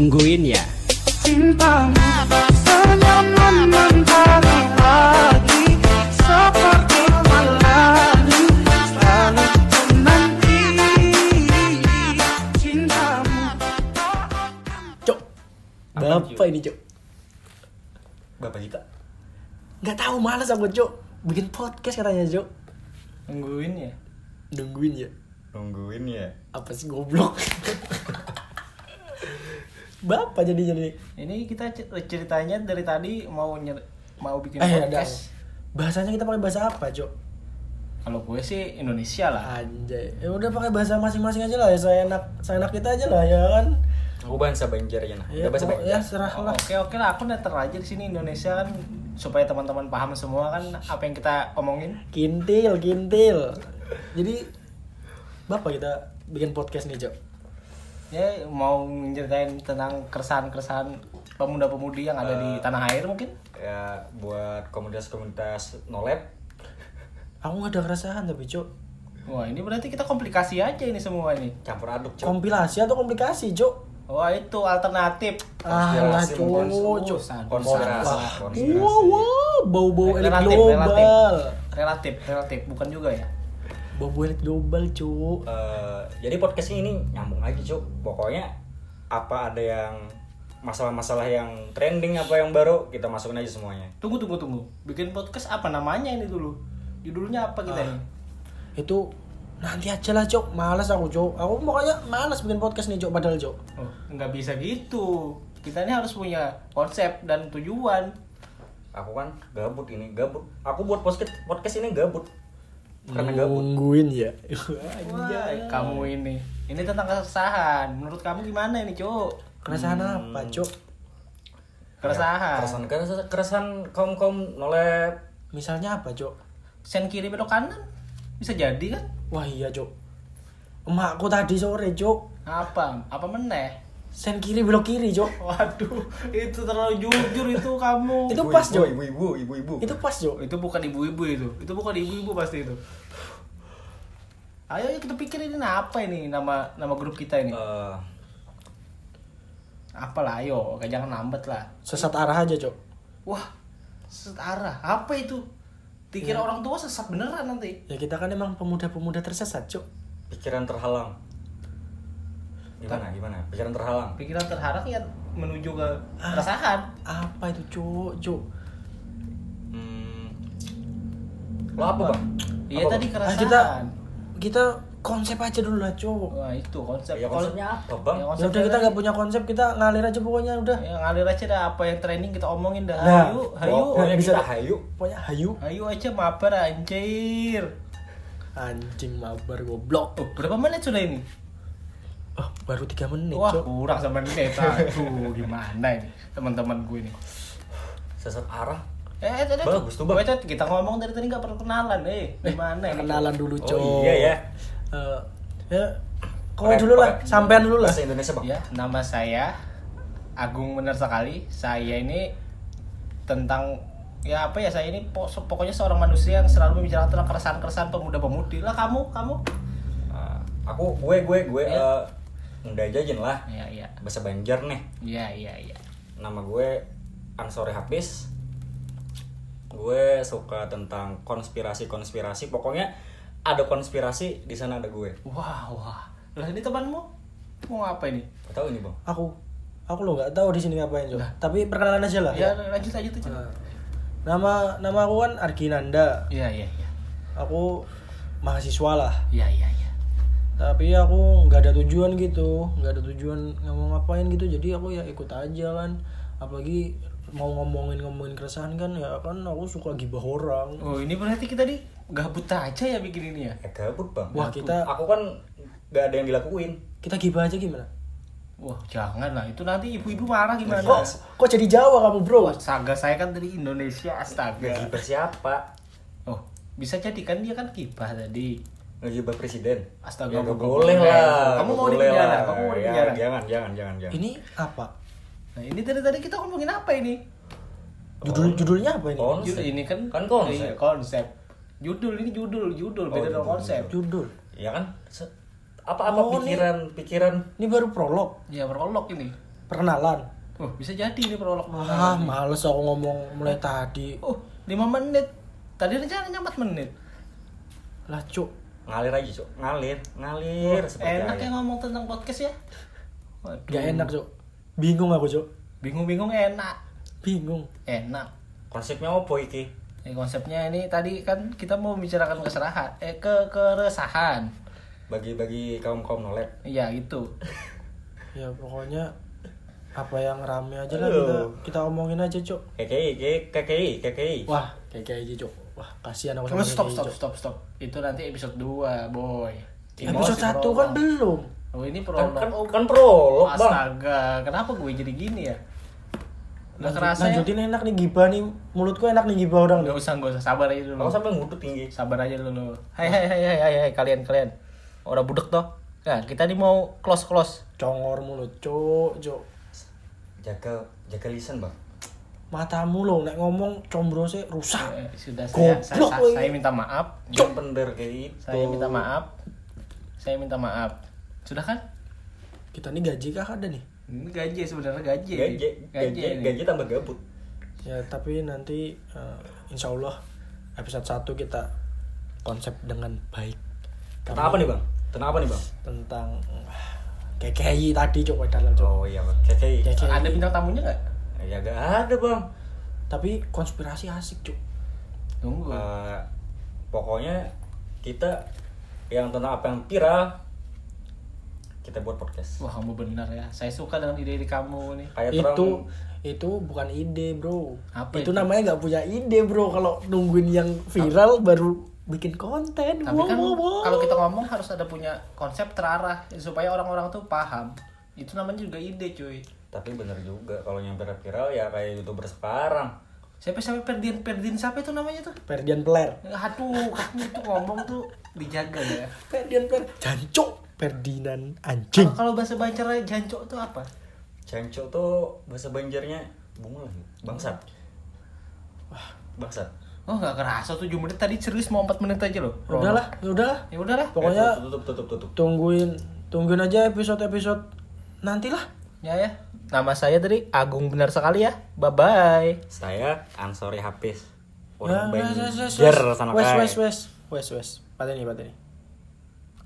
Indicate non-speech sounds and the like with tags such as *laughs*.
Nungguin ya. cintamu Senyummu mentari lagi Seperti lalu Selalu menanti Cintamu Cok. Bapak ini, Cok. Bapak kita Nggak tahu malas aku, Cok. Bikin podcast katanya, Cok. Nungguin ya. Nungguin ya. nungguin ya. Apa sih goblok? *laughs* Bapak jadi jadi. Ini kita cer- ceritanya dari tadi mau nyer- mau bikin Eh, podcast. Bahasanya kita pakai bahasa apa, Cok? Kalau gue sih Indonesia lah. Anjay. Ya udah pakai bahasa masing-masing aja lah ya. Saya enak, saya enak kita aja lah ya kan. Aku bahasa Banjar aja nah. Ya, Udah bahasa ya Banjar. serah Oh, lah. Oke oke lah, aku netter aja di sini Indonesia kan supaya teman-teman paham semua kan apa yang kita omongin. Kintil, kintil. Jadi Bapak kita bikin podcast nih, Cok. Ya mau menceritain tentang keresahan-keresahan pemuda-pemudi yang ada di tanah air mungkin. Ya buat komunitas-komunitas nolep. Aku nggak ada keresahan tapi, Cok. Wah ini berarti kita komplikasi aja ini semua ini. campur aduk cok. Kompilasi atau komplikasi, Cok? Wah itu alternatif. Ah, lah, konspirasi. Wah, konspirasi. wow, wow, bau-bau elit Relatif, global. Relatif, relatif, bukan juga ya. Bau-bau elit global, Cok. Eh, jadi podcast ini nyambung aja cuk. Pokoknya apa ada yang masalah-masalah yang trending apa yang baru kita masukin aja semuanya. Tunggu, tunggu, tunggu. Bikin podcast apa namanya ini dulu? Judulnya apa kita ini? Itu nanti aja lah, Cok. Malas aku, Cok. Aku pokoknya malas bikin podcast nih, Cok. Padahal, Cok. Oh, nggak bisa gitu. Kita ini harus punya konsep dan tujuan. Aku kan gabut ini gabut. Aku buat podcast podcast ini gabut. Karena gabut. Nungguin ya. Wah, kamu ini. Ini tentang keresahan. Menurut kamu gimana ini, Cuk? Keresahan apa, Cok? Keresahan. Keresahan keresahan, keresahan kaum kaum nolep. Misalnya apa, Cok? Sen kiri belok kanan. Bisa jadi kan? Wah iya, Cok. Emakku tadi sore, Cok. Apa? Apa meneh? Sen kiri belok kiri, Cok. Waduh, itu terlalu jujur itu kamu. *laughs* Itu pas, Cok. Ibu-ibu, ibu-ibu. Itu pas, Cok. itu bukan ibu-ibu itu. Itu bukan ibu-ibu pasti itu. Ayo kita pikir ini apa ini nama nama grup kita ini. Eh, Apalah ayo, kayak jangan lambat lah. Sesat arah aja, Cok. Wah, setara. Apa itu? Dikira orang tua sesat beneran nanti. Ya kita kan emang pemuda-pemuda tersesat, Cok. pikiran terhalang. Gimana? Gimana? Pikiran terhalang. Pikiran terhalang ya menuju ke keresahan. Apa itu, Cok? Cok. Hmm. Lo apa, Bang? Iya tadi Bang? Ah, keresahan. kita kita konsep aja dulu lah, Cok. Wah itu konsep. Ya konsepnya apa, Bang? Ya, Ya konsepnya udah kita nggak punya konsep, kita ngalir aja pokoknya udah. Ya ngalir aja dah apa yang trending kita omongin dah. Nah, Hayu, hayu. Pokoknya bisa kita hayu. Pokoknya hayu. Hayu aja mabar anjir. Anjing mabar goblok. Oh, berapa menit sudah ini? Oh, baru tiga menit, Wah, Cok. kurang sama menit. Aduh, *laughs* gimana ini teman-teman gue ini. Sesat arah. Eh, eh, eh, Bagus tuh, Bang. Kita ngomong dari tadi nggak perkenalan, eh. Gimana ini? Kenalan dulu, Oh, Cok. iya ya. Eh, ya, kau dulu lah, sampean dulu lah. Bahasa Indonesia, Bang. Ya, nama saya Agung benar sekali. Saya ini tentang ya apa ya saya ini po- pokoknya seorang manusia yang selalu membicarakan tentang keresahan-keresahan pemuda-pemudi lah kamu kamu Ah, aku gue gue gue Ya. eh udah jajan lah. ya ya Bahasa Banjar nih. ya ya ya Nama gue Ansore Habis. Gue suka tentang konspirasi-konspirasi. Pokoknya ada konspirasi di sana ada gue. wah wah lah ini temanmu mau apa ini Gak tahu ini, Bang. Aku aku lo nggak tahu di sini ngapain, Cok. Tapi perkenalan aja lah. ya lanjut lanjut aja Nah, nama nama aku kan Arginanda. ya ya ya Aku mahasiswa lah. ya ya ya Tapi aku nggak ada tujuan gitu, nggak ada tujuan ngomong ngapain gitu. Jadi aku ya ikut aja kan. Apalagi mau ngomongin ngomongin keresahan kan ya kan aku suka gibah orang. oh ini berarti kita di gabut aja ya bikin ini ya Ya gabut, Bang. Wah, kita- Aku kan gak ada yang dilakuin. Kita gibah aja gimana? wah jangan lah itu nanti ibu-ibu marah gimana Kok kok jadi Jawa kamu, Bro? Saga saya kan dari Indonesia astaga Ngegibah siapa? Oh, bisa jadi kan dia kan kibah tadi. Ngegibah presiden. Astaga, ya, gak boleh lah. Kamu mau di boleh penjara, lah. kamu mau di Ya. Jangan, jangan, jangan, jangan. Ini apa? Nah, ini dari tadi kita ngomongin apa ini? Judul judulnya apa ini? Konsep. Judul ini kan Kan konsep. Iya, konsep. Judul ini judul, judul Oh, beda dengan konsep. Judul. Ya kan? Se- Apa-apa Oh, ini- pikiran, pikiran Ini baru prolog. Ya prolog ini. perkenalan Oh, bisa jadi ini prolog ah males aku ngomong mulai tadi Oh, 5 menit. Tadi rencananya 4 menit. lah cuk ngalir aja cok ngalir ngalir seperti Enak ayam. ya ngomong tentang podcast ya. Waduh. gak enak cuk bingung aku cuk Bingung-bingung enak. bingung Enak. konsepnya apa iki Ini konsepnya ini tadi kan kita mau bicarakan keserahan, eh ke keresahan. bagi-bagi kaum kaum nolep Iya, gitu. *laughs* ya pokoknya apa yang rame aja lah kita kita omongin aja cuk KKI KKI KKI wah kayak kayak aja cuk wah kasihan aku sama stop stop stop stop. Itu nanti episode 2, boy. episode satu kan belum Oh, ini kan prolog. kan, Oh, kan prolog bang Astaga, kenapa gue jadi gini ya? Nggak Lanjut- kerasa ya? lanjutin enak nih gibah nih mulutku enak nih gibah orang Gak usah, gak usah. Sabar aja dulu. Kalau sampai ngudut tinggi Sabar aja dulu. Hai hai hai hai hai, hai kalian kalian. Orang budek toh. Nah, kita nih mau close close. congor mulut cuk cuk jaga jaga lisan bang matamu lo nek ngomong combro sih rusak Eh, sudah saya, saya, Goblok, saya, woy. saya minta maaf. jangan bener kayak gitu Saya minta maaf. Saya minta maaf. Sudah kan? kita nih gaji kah ada nih Ini gaji sebenarnya gaji. gaji gaji ini. gaji tambah gabut ya tapi nanti eh, insya Allah episode 1 kita konsep dengan baik tentang apa nih bang tentang apa nih bang tentang ah, KKI tadi coba dalam coba oh iya bang KKI KKI. Ada bintang tamunya nggak? Ya gak ada bang tapi konspirasi asik cuk Tunggu. Eh, pokoknya kita yang tentang apa yang viral kita buat podcast Wah kamu benar ya. Saya suka dengan ide-ide kamu nih. kayak itu terang itu bukan ide bro Apa itu, itu? namanya nggak punya ide bro kalau nungguin yang viral baru bikin konten Tapi Wow, kan wow, wow. kalau kita ngomong harus ada punya konsep terarah supaya orang-orang tuh paham. Itu namanya juga ide cuy. Tapi bener juga kalau yang viral viral ya kayak youtuber sekarang. Siapa sampai Perdian Perdian siapa itu namanya tuh? Ferdian Peler Aduh, kamu tuh ngomong tuh dijaga ya. Ferdian Peler jancok Ferdinand anjing. Kalau kalau bahasa Banjar jancok itu apa? Jancok tuh bahasa Banjarnya bunga lagi bangsat. Wah. Bangsat. Oh nggak kerasa 7 menit tadi serius mau 4 menit aja loh. Udahlah ya udahlah Ya udahlah. pokoknya Eh, tutup tutup tutup tungguin tungguin aja episode episode nantilah Ya ya. Nama saya tadi Agung benar sekali ya. Bye bye. saya Ansori Hafiz ya orang wes wes Banjar sana wes wes wes wes wes pateni pateni